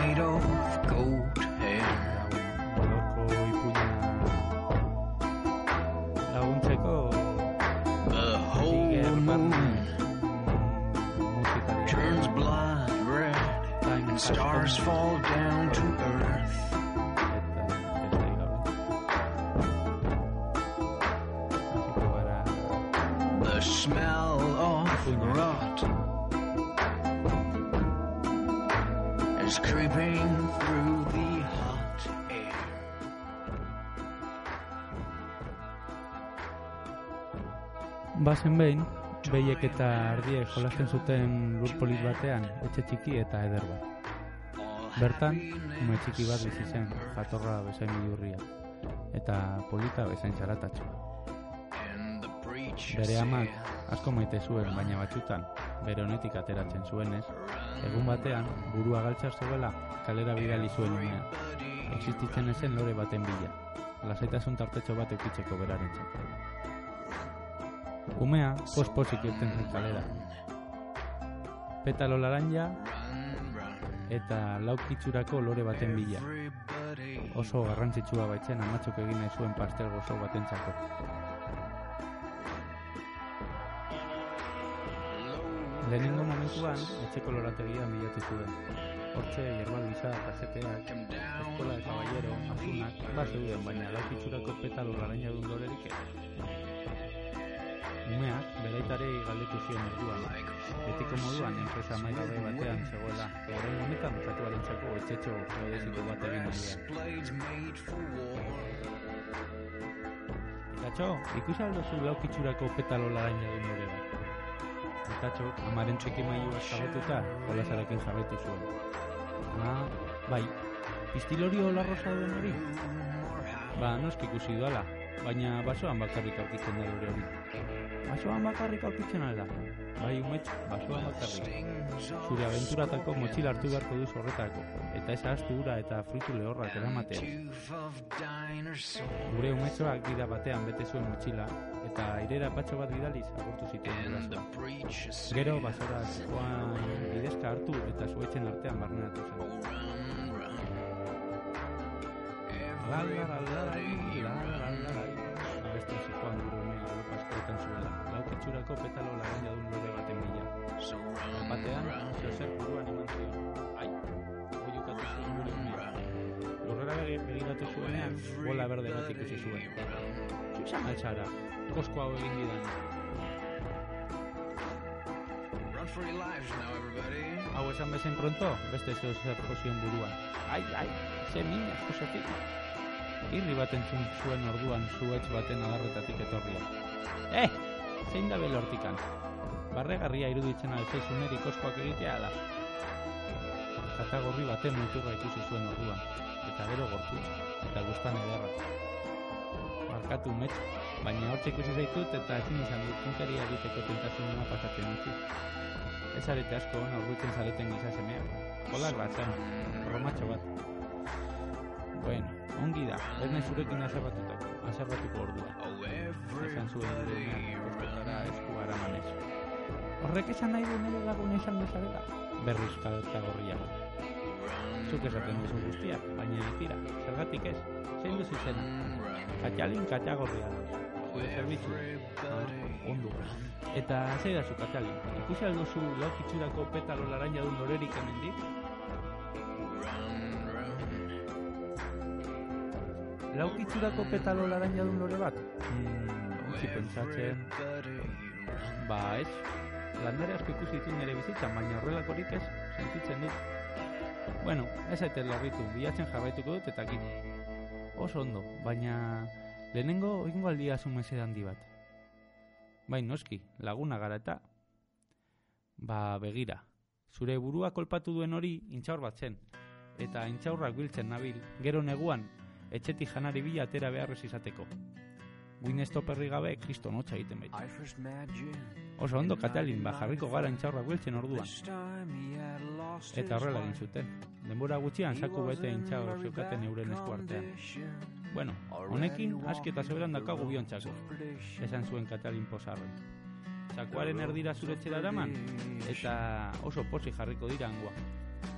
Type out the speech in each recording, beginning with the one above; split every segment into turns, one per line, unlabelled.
made of gold hair. The whole moon. Turns blood red. And stars fall.
Bazen behin, behiek eta ardiek jolasten zuten lur polit batean, etxe txiki eta eder bat. Bertan, ume txiki bat bizi zen, jatorra bezain bidurria, eta polita bezain
preacher
Bere amak asko maite zuen, baina batzutan, bere honetik ateratzen zuenez, egun batean, burua galtzar zuela, kalera bidali zuen umea. Existitzen ezen lore baten bila, lasaitasun tartetxo bat eukitzeko berarentzat. Umea, pos-posik irten zen kalera. Petalo laranja eta laukitxurako lore baten bila. Oso garrantzitsua baitzen amatxok egin nahi zuen pastel gozo batentzako. Lehenengo momentuan, etxeko lorategian bilatu zuen. Hortxe, yerbal bisa, kaseteak, eskola de caballero, azunak, bat zeuden, baina laukitxurako petalo laranja duen lorerik ez. Umeak, beraitarei galdetu zion orduan. Betiko moduan, enpresa maigabe batean zegoela, orain honetan katuaren txako etxetxo geodeziko bat egin. Itatxo, ikusi aldozu laukitxurako petalo laranja duen lore bat. Itatxo, amaren txeki mailua jabetuta, jolasarekin jabetu zuen. Ah, bai, pistilorio larrosa duen hori? Ba, noski ikusi dudala, baina basoan bakarrik aurkitzen da lore hori. Basoan bakarrik aurkitzen da. Bai umetx, basoan bakarrik. Zure abenturatako motxila hartu beharko duz horretako, eta ez ahaztu ura eta fruitu lehorrak eramatea. Gure umetxoak dira batean bete zuen motxila, eta airera patxo bat bidaliz agurtu zituen Gero basora joan bidezka hartu eta zuetzen artean barneratu zen. la la la la Abesten zikoan gure umea Europa askoetan zuela Laukitxurako petalo laranja dun lore baten bila Batean, zeozer buruan eman zion Ai, oiukatu zuen gure umea Lurrera begi- begiratu zuenean, bola berde bat ikusi zuen Zuzan altxara, kosko hau egin didan. Hau esan bezain pronto, beste zeo zer jozion buruan. Ai, ai, ze mina, Josefina. Irri bat entzun zuen orduan zuetz baten adarretatik etorria. Eh, zein da belo hortikan? Barregarria iruditzen alzaizun eri koskoak egitea da. Katagorri baten muturra ikusi zuen orduan, eta gero gortu, eta guztan ederra. Barkatu metz, baina hortxe ikusi zaitut eta ezin izan dut punteria egiteko tentasunena pasatzen utzi. Ez arete asko hona urrutzen zareten giza semea. Kolak bat romatxo bat. Bueno, ongi da, ez nahi zurekin azerbatutako, azerratuko ordua. Esan zuen gure umeak kostotara esku aramanez. Horrek esan nahi du nire lagun izan dezarela? Berriz kaleta gorria. Zuk esaten duzu guztiak, baina ez dira, zergatik ez, zein duzu izena. Katxalin katagorria da. Zure zerbitzu. Ah, ondo. Eta zei da zu katxalin, ikusi alduzu laukitxurako petalo laranja dun lorerik hemendik? Laukitxurako petalo laranja dun lore bat? Hmm, utzi pentsatzen... Ba, ez. Landare asko ikusi ditut nire bizitzan, baina horrelakorik ez, sentitzen dut. Bueno, ez aite larritu, bilatzen jarraituko dut eta kin. Oso ondo, baina lehenengo egingo aldia zumese handi bat. Bai, noski, laguna gara eta... Ba, begira. Zure burua kolpatu duen hori intxaur bat zen. Eta intxaurrak biltzen nabil, gero neguan, etxetik janari bila atera beharrez izateko. Guin estoperri gabe, kriston hotza egiten bait. Oso ondo, Katalin, ba, jarriko gara intxaurrak biltzen orduan. Eta horrela egin zuten. Denbora gutxian saku bete intxago zeukaten euren eskuartean. Bueno, honekin aski eta zeberan dakagu biontzako, esan zuen Katalin Posarren. Sakuaren erdira zuretxera eraman, eta oso posi jarriko dira angua.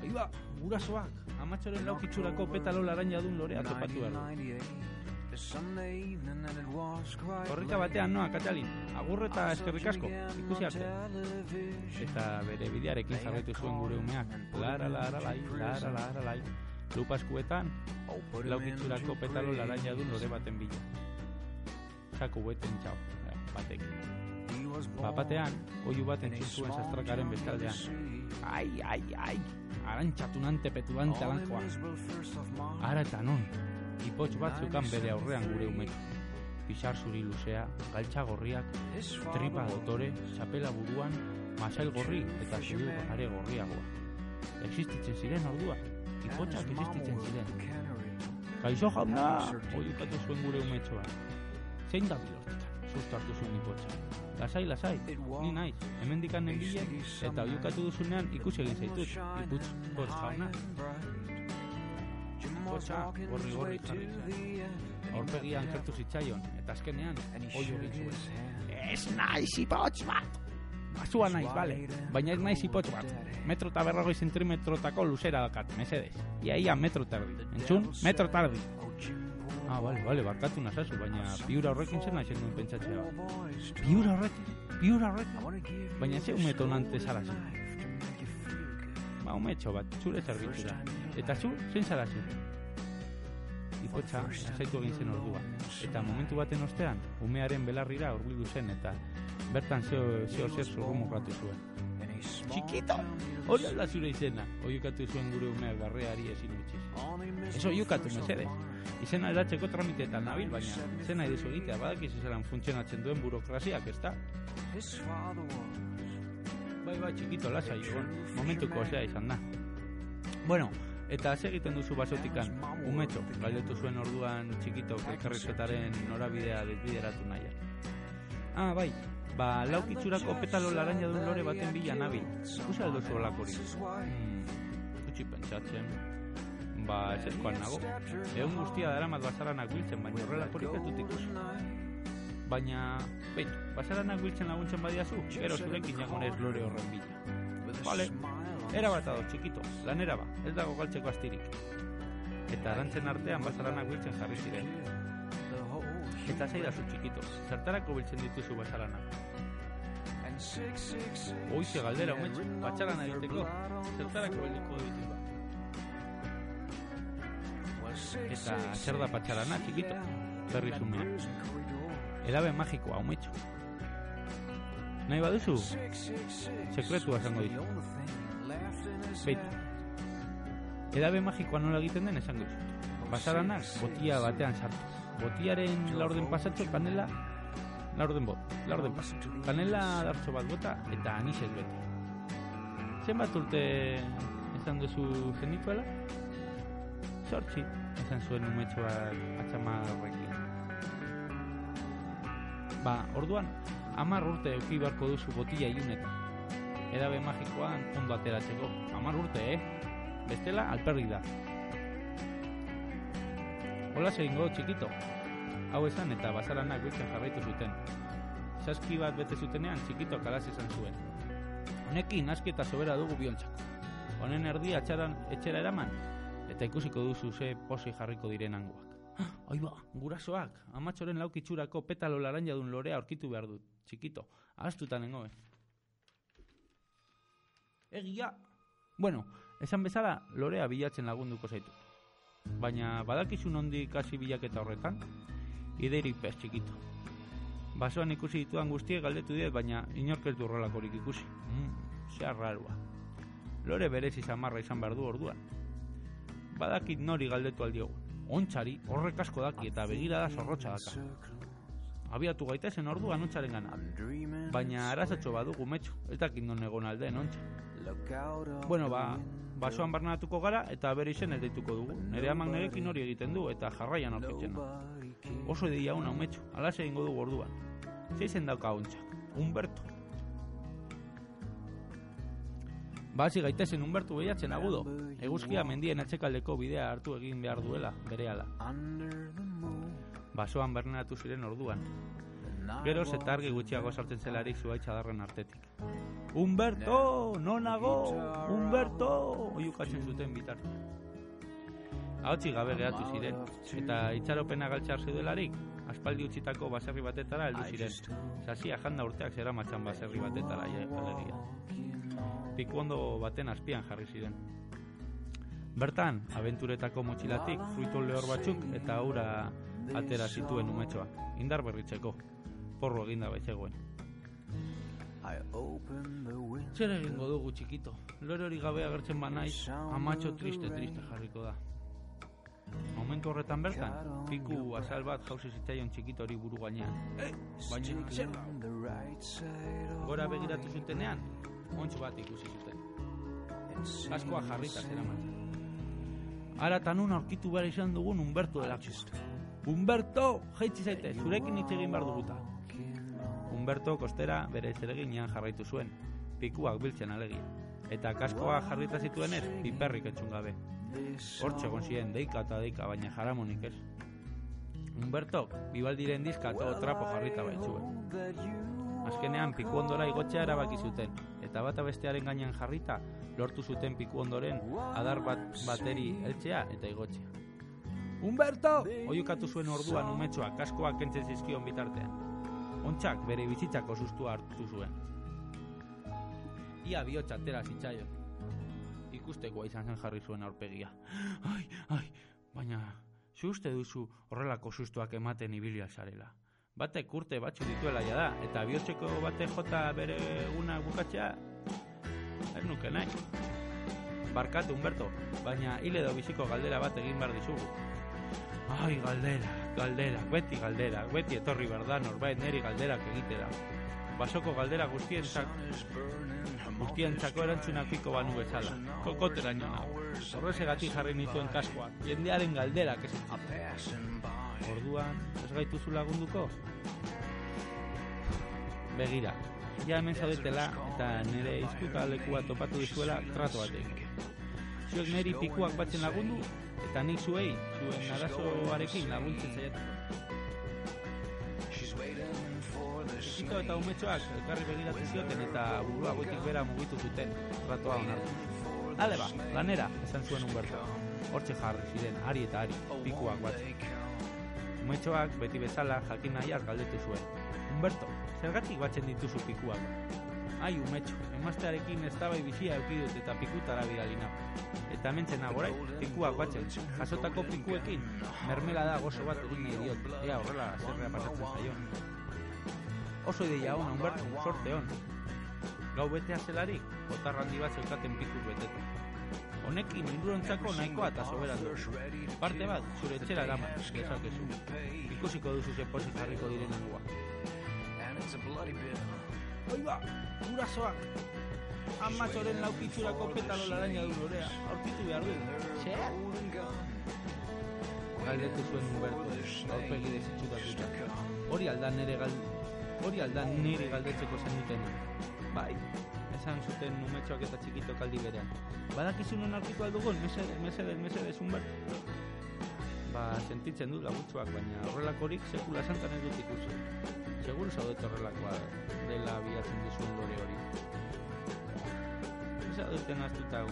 Aiba, gurasoak, amatxoren laukitxurako petalo laranja dun lorea topatu behar du. Korrika batean noa, Katalin, agur eta eskerrik asko, ikusi arte. Eta bere bidearekin jarraitu zuen gure umeak, lara, lara, lai, lara, lara, lai. Lupa eskuetan, laukitxurako petalo laranja dun lore baten bila. Saku beten txau, eh, batekin. Bapatean, oiu bat entzun sastrakaren bestaldean. Ai, ai, ai, arantxatunante petulante alanjoa. Ara eta non, ipotx bat zukan bere aurrean gure umek. Pixar zuri luzea, galtxa gorriak, tripa dotore, txapela buruan, masail gorri eta zudu are gorriagoa. Existitzen ziren ordua, ipotxak existitzen ziren. Kaixo jauna, oiukatu zuen gure umetxoa. Zein da bilortikan, susto hartu zuen ipotxa. Lasai, lasai, ni naiz, hemen dikan nenbile, eta oiukatu duzunean ikusi egin zaitut, iputz, potz jauna. Potza, gorri gorri jarri zen. Aurpegian kertu zitzaion, eta azkenean, oio egin zuen. Ez naiz ipotz bat! Basua naiz, bale, baina ez naiz ipotz bat. Metro eta berrogoi zentrimetrotako luzera dakat, mesedez. Ia, ia, metro tardi. Entzun, metro tardi. Ah, bale, bale, barkatu nazazu, baina piura horrekin zen naizen duen pentsatzea. Piura horrekin, piura horrekin. Baina ze umeto nante zara zu. Ba, umetxo bat, zure zerbitzura. Eta zu, zein zara zu. Ipotxa, azaitu egin zen ordua. Eta momentu baten ostean, umearen belarrira urbildu zen, eta bertan zeo, zeo zer zurrumurratu zuen. Txikito, hori alda zure izena, oiukatu zuen gure umeak barreari ezin utziz. Ez oiukatu, mesedez. Izena edatzeko tramitetan nabil, baina zena edezu egitea, badakiz zelan funtzionatzen duen burokraziak, ez da? Bai, bai, txikito, lasa, egon, momentuko osea izan da. Bueno, eta ze egiten duzu basotikan, umetxo, galdetu zuen orduan txikito elkarrizketaren norabidea desbideratu nahian. Ah, bai, ba, laukitxurako petalo laranja duen lore baten bila nabil. Ikusi aldo zu olakori. Hmm, pentsatzen. Ba, ez ezkoan nago. Egun guztia dara mat basaranak biltzen, baina horrelakorik ez dut ikusi. Baina, beitu, basaranak biltzen laguntzen badiazu, gero zurekin jagonez lore horren bila. Vale, era bat ado, txikito, lanera ba, ez dago galtzeko astirik. Eta arantzen artean basaranak biltzen jarri ziren. Eta zaidazu txikito, zertarako biltzen dituzu basaranak. Oize galdera, umetxe, patxaran egiteko, zertarako beliko ditu ba. Eta zer da patxarana, txikito, berri zumea. Edabe magikoa, umetxo. Nahi baduzu, sekretua esango dizu. Beitu. Edabe magikoa nola egiten den esango dizu. Basaranak botia batean sartu. Botiaren laurden pasatxo kanela laurden bot, laurden pasatxo. Kanela dartxo bat bota eta anisez bete. Zenbat urte esan duzu zenituela? Sortzi, esan zuen umetxoak atxamarrekin. Ba, orduan, amar urte euki beharko duzu botila iunetan. Edabe magikoan ondo ateratzeko. Amar urte, eh? Bestela, alperrik da. Hola egingo txikito. Hau esan eta basaranak biltzen jarraitu zuten. Saski bat bete zutenean txikito kalaz esan zuen. Honekin aski eta sobera dugu biontzako. Honen erdi atxaran etxera eraman, eta ikusiko duzu ze posi jarriko diren angoak. Ai ba, gurasoak, amatxoren laukitxurako petalo laranja dun lorea aurkitu behar dut, txikito, ahaztutan nengo, eh? Egia! Bueno, esan bezala, lorea bilatzen lagunduko zaitu. Baina badakizun ondik hasi bilaketa horretan, ideirik bez txikito. Basoan ikusi dituan guztiek galdetu diet, baina inork ez ikusi. Mm, zea rarua. Lore berezi samarra izan behar du orduan. Badakit nori galdetu aldiogu. Ontxari horrek asko daki eta begirada zorrotxa daka. Abiatu gaitezen orduan ontxaren gana. Baina arazatxo badugu metxo, ez dakit non egon aldeen ontxa. Bueno, ba, basoan barnatuko gara eta bere izen ez deituko dugu. Nere amak nerekin hori egiten du eta jarraian aurkitzen. Oso edia una umetxo, alase egingo dugu orduan. Zeizen dauka ontxak, Humberto. Basi gaitezen Humberto behiatzen agudo. Eguzkia mendien atxekaldeko bidea hartu egin behar duela, berehala.
moon.
Basoan berneratu ziren orduan. Geroz eta argi gutxiago sartzen zelarik zuaitza darren artetik. Humberto, nonago, Humberto, oiukatzen zuten bitarte. Ahotsi gabe gehatu ziren, eta itxaropena galtxar zeudelarik, aspaldi utzitako baserri batetara heldu ziren. Sasia janda urteak zera matxan baserri batetara ja, alegia. Pikuondo baten azpian jarri ziren. Bertan, abenturetako motxilatik fruitu lehor batzuk eta ura atera zituen umetxoak, indar berritzeko, porro eginda baitzegoen. Zer egingo dugu txikito, lore hori gabe agertzen banaiz, amatxo triste triste jarriko da. Momentu horretan bertan, piku azal bat jauzi zitzaion txikito hori buru gainean. Baina zer da? Gora begiratu zutenean, ontsu bat ikusi zuten. Askoa jarrita zera Ara tanun aurkitu behar izan dugun Humberto delako. Humberto, jaitsi zaite, zurekin hitz egin behar duguta. Humberto kostera bere zereginean jarraitu zuen, pikuak biltzen alegia. Eta kaskoa jarrita zituenez, piperrik etxun gabe. Hortxe egon ziren deika eta deika, baina jaramonik ez. Humberto, bibaldiren diska eta trapo jarrita baitzuen. Azkenean piku ondora igotzea erabaki zuten, eta bata bestearen gainean jarrita lortu zuten piku ondoren adar bat bateri heltzea eta igotzea. Humberto! Oiukatu zuen orduan umetxoa kaskoak kentzen zizkion bitartean. Ontxak bere bizitzako sustua hartu zuen. Ia bihotz atera zitzaion. Ikustekoa izan zen jarri zuen aurpegia. Ai, ai, baina, zu uste duzu horrelako sustuak ematen ibilia zarela. Batek urte batzu dituela ja da, eta bihotzeko bate jota bere eguna bukatzea, ez nuke nahi. Barkatu, Humberto, baina hil edo biziko galdera bat egin behar dizugu. Ai, galdera, galdera, beti galdera, beti etorri behar da norbait neri galderak egitera. Basoko galdera guztientzak, guztientzako erantzunak piko banu bezala. Kokotera nioa. Horrezegatik jarri nituen kaskoa, jendearen galderak ez
by.
Orduan, ez gaituzu lagunduko? Begira, ja hemen zaudetela eta nire izkuka lekua topatu dizuela trato batek. Zuek niri pikuak batzen lagundu eta nik zuei, zuen arazoarekin laguntzen
the
Txikito eta umetxoak elkarri begiratu zioten eta burua goitik bera mugitu zuten tratoa onartu. Ale ba, lanera, esan zuen Humberto. Hortxe jarri ziren, ari eta ari, pikuak batzen. Umetxoak beti bezala jakin nahiaz galdetu zuen. Humberto, zergatik batzen dituzu pikuak? Ai, umetxo, emaztearekin eztabai bizia eukidut eta pikutara bidali nau. Eta mentzen agorai, pikuak batzen, jasotako pikuekin, mermela da gozo bat egin nahi diot, ea horrela zerrea pasatzen zaion. Oso ideia ona, Humberto, sorte hon. Gau betea zelarik, botarra handi bat zeukaten pikur beteta. Honekin ingurontzako nahikoa eta soberan du. Parte bat, zure etxera eraman, dezakezu. Ikusiko duzu ze pozik jarriko diren nengua.
and it's a bloody bill.
Oiba, gurasoak! Amatxoren laukitzurako petalo laraina du lorea, aurkitu behar du. Zer? Galdetu zuen Humberto, aurpegi desitxutatuta. Hori aldan nire galdetzeko zen dutena. Bai, esan zuten umetxoak eta txikito kaldi berean. Badakizu non aurkitu aldugun, mesedez, mesedez, mesedez, Humberto. Ba, sentitzen dut lagutxoak, baina horrelakorik sekula santan ez dut ikusi. Seguru zaudet horrelakoa dela bilatzen duzuen lore hori. Ez zaudeten aztuta.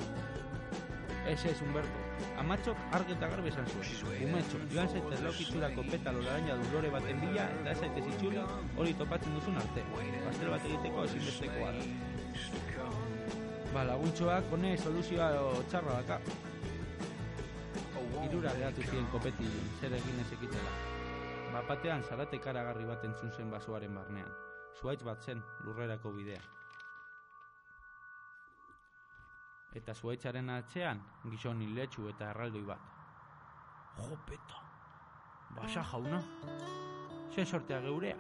Ez ez, Humberto. Amatxok argi eta garbi esan zuen. Umetxo, joan zaitez laukitzurako petalo laraina du lore baten bila, eta ez zaitez itxuli hori topatzen duzun arte. Pastel bat egiteko ezinbestekoa da. Ba, laguntxoak hone soluzioa txarra daka. Irura geratu ziren kopeti zer egin ez ekitela. Bapatean zarate karagarri bat entzun zen basoaren barnean. Zuaitz bat zen lurrerako bidea. Eta zuaitzaren atzean gizon iletsu eta erraldoi bat. Jopeta, basa jauna, ze sortea geurea.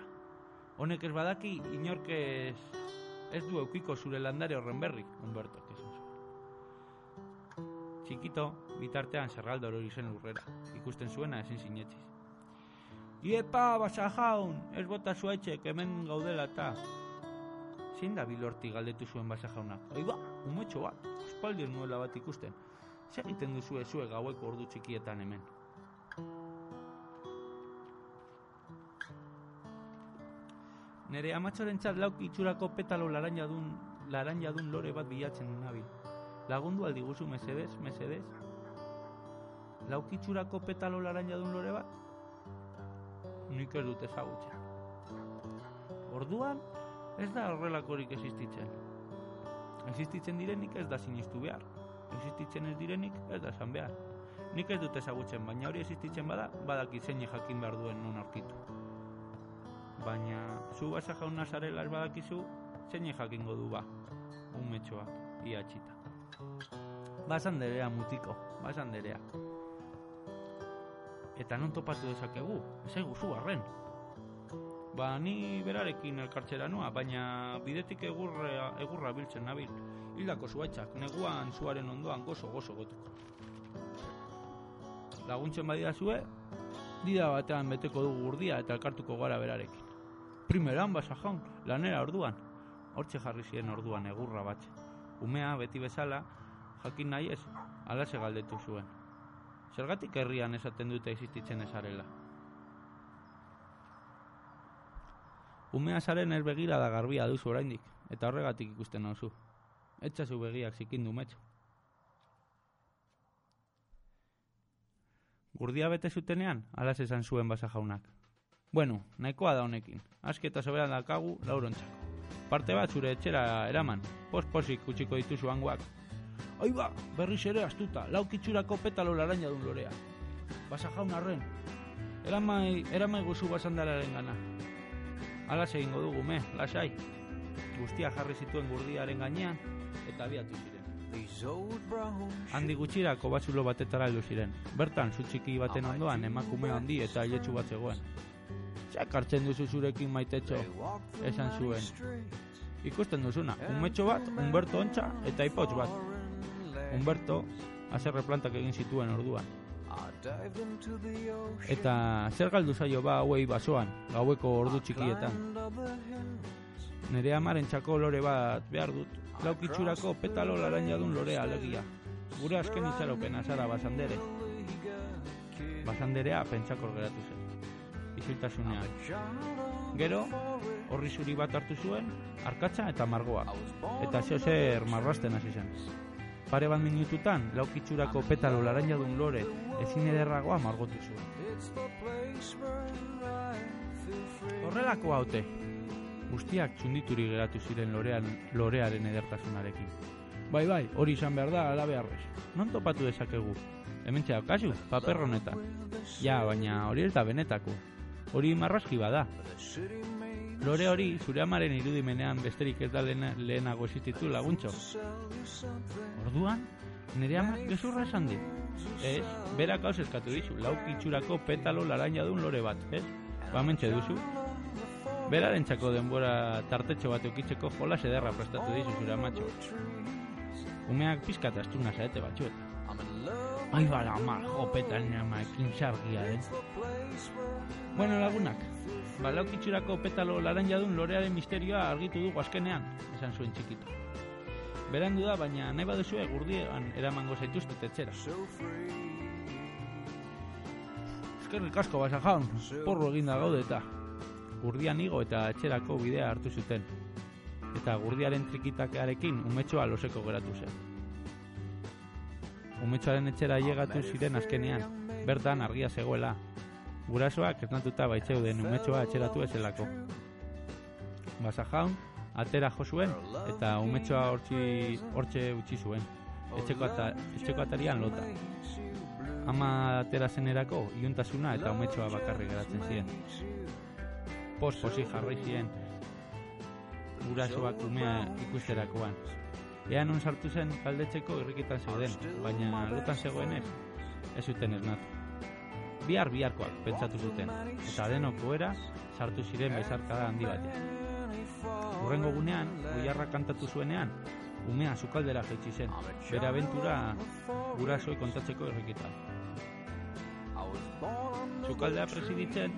Honek ez badaki inork ez, ez du eukiko zure landare horren berri, Humberto, esan zuen. Txikito, bitartean zerraldo hori zen lurrera, ikusten zuena ezin sinetziz. Iepa, basa jaun, ez bota zuaitzek hemen gaudela eta... Zein da bilorti galdetu zuen basa jaunak? Oiba, umetxo bat, espaldien nuela bat ikusten. Zer egiten duzu ezue gaueko ordu txikietan hemen? Nere amatxoren txat lauk itxurako petalo laranjadun, laranjadun lore bat bilatzen nabil. Lagundu aldi guzu mesedez, mesedez? Lauk itxurako petalo laranjadun lore bat? Nik ez dut ezagutzen. Orduan, ez da horrelakorik existitzen. Existitzen direnik ez da sinistu behar. Existitzen ez direnik ez da esan behar. Nik ez dut ezagutzen, baina hori existitzen bada, badaki zein jakin behar duen non aurkitu. Baina, zu basa jauna zarela ez badakizu, zein jakingo du ba, umetxoa, ia txita. Basan derea mutiko, basan derea. Eta non topatu dezakegu, ez eguzu arren. Ba, ni berarekin elkartzera noa, baina bidetik egurra, egurra biltzen nabil. Hildako zuaitzak, neguan zuaren ondoan gozo-gozo gotuko. Laguntzen badira zue, dida batean beteko dugu gurdia eta elkartuko gara berarekin. Primeran basa jaun, lanera orduan. Hortxe jarri ziren orduan egurra bat. Umea beti bezala, jakin nahi ez, alase galdetu zuen. Zergatik herrian esaten dute existitzen ezarela. Umea zaren ez begira da garbia duzu oraindik, eta horregatik ikusten nauzu. Etxazu begiak zikindu metxo. Gurdia bete zutenean, alas esan zuen basa jaunak. Bueno, nahikoa da honekin. Aski eta soberan dakagu laurontzako. Parte bat zure etxera eraman, pos-posik utziko dituzu hangoak. Ai ba, berriz ere astuta, laukitxurako petalo laraina dun lorea. Basa jaun arren, eramai, eramai guzu basandararen gana. Alas egingo dugu, me, lasai. Guztia jarri zituen gurdiaren gainean, eta abiatu ziren. Handi gutxirako batzulo batetara heldu ziren. Bertan, zu txiki baten ondoan emakume handi eta ailetsu bat zegoen. Txak hartzen duzu zurekin maitetxo, esan zuen. Ikusten duzuna, umetxo bat, Humberto ontsa eta ipotx bat. Humberto, azerre plantak egin zituen orduan. Eta zer galdu zaio ba hauei basoan, gaueko ordu txikietan. Nere amaren txako lore bat behar dut, laukitxurako petalo laranjadun lorea alegia. Gure azken itxaropena zara basandere. Basanderea pentsakor geratu zen. Isiltasunean. Gero, horri zuri bat hartu zuen, arkatza eta margoa. Eta zeo zer marrasten hasi zen. Pare bat minututan, laukitxurako petalo laranjadun lore ezin ederragoa margotu zuen. Horrelako haute, guztiak txundituri geratu ziren lorean, lorearen edertasunarekin. Bai, bai, hori izan behar da, ala beharrez. Non topatu dezakegu? Hemen kasu, paper honetan. Ja, baina hori ez da benetako. Hori marraski bada. Lore hori, zure amaren irudimenean besterik ez da lehena, lehenago existitu laguntxo. Orduan, nire amak gezurra esan dit. Ez, berak hauz eskatu dizu, laukitxurako petalo laranjadun lore bat, ez? Bamentxe duzu, Beraren txako denbora tartetxo bat eukitzeko jolas ederra prestatu dizu zure amatxo. Umeak pizkat astuna zaete batxuet. Ai bala, ama, jopetan ama, ekin sargia, eh? Bueno, lagunak, balaukitxurako petalo laranjadun lorearen misterioa argitu dugu azkenean, esan zuen txikito. Berandu da, baina nahi baduzue gurdiean eramango zaituztet etxera. Eskerrik asko basa jaun, porro eginda gaude eta gurdian igo eta etxerako bidea hartu zuten. Eta gurdiaren trikitakearekin umetxoa loseko geratu zen. Umetxoaren etxera llegatu ziren azkenean, bertan argia zegoela. Gurasoak esnatuta baitzeuden umetxoa etxeratu ezelako. Basa jaun, atera jo zuen eta umetxoa hortzi, hortxe utzi zuen. Etxeko, ata, etxeko atarian lota. Ama atera zenerako iuntasuna eta umetxoa bakarrik geratzen ziren pos-posi jarri ziren gurasoak umea ikusterakoan. Ea non sartu zen galdetzeko irrikitan zeuden, baina lotan zegoenez, ez zuten esnatu. Bihar biharkoak pentsatu zuten, eta denoko era sartu ziren bezarkada handi batean. Urrengo gunean, oiarra kantatu zuenean, umea sukaldera jaitsi zen, bere abentura gurasoi kontatzeko irrikitan. Sukaldea presiditzen,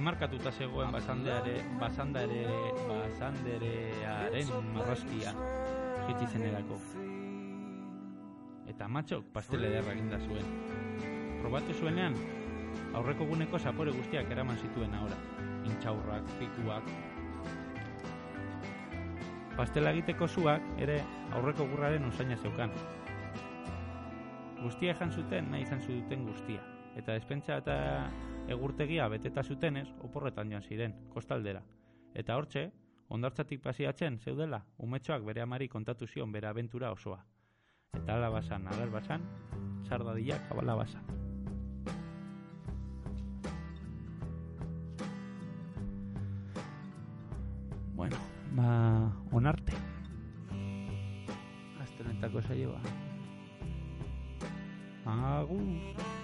enmarkatuta zegoen basandeare, basandare, basanderearen marraskia. etzi zenerako. Eta matxok pastel ederra eginda zuen. Probatu zuenean, aurreko guneko zapore guztiak eraman zituen ahora. Intxaurrak, pikuak. Pastela egiteko zuak ere aurreko gurraren usaina zeukan. Guztia jan zuten nahi izan zuten guztia. Eta despentsa eta egurtegia beteta zutenez, oporretan joan ziren, kostaldera. Eta hortxe, ondartzatik pasiatzen zeudela, umetxoak bere amari kontatu zion bere abentura osoa. Eta ala basan, ala basan, sardadiak abala basan. Bueno, ba, onarte. Azte honetako saioa. Agur.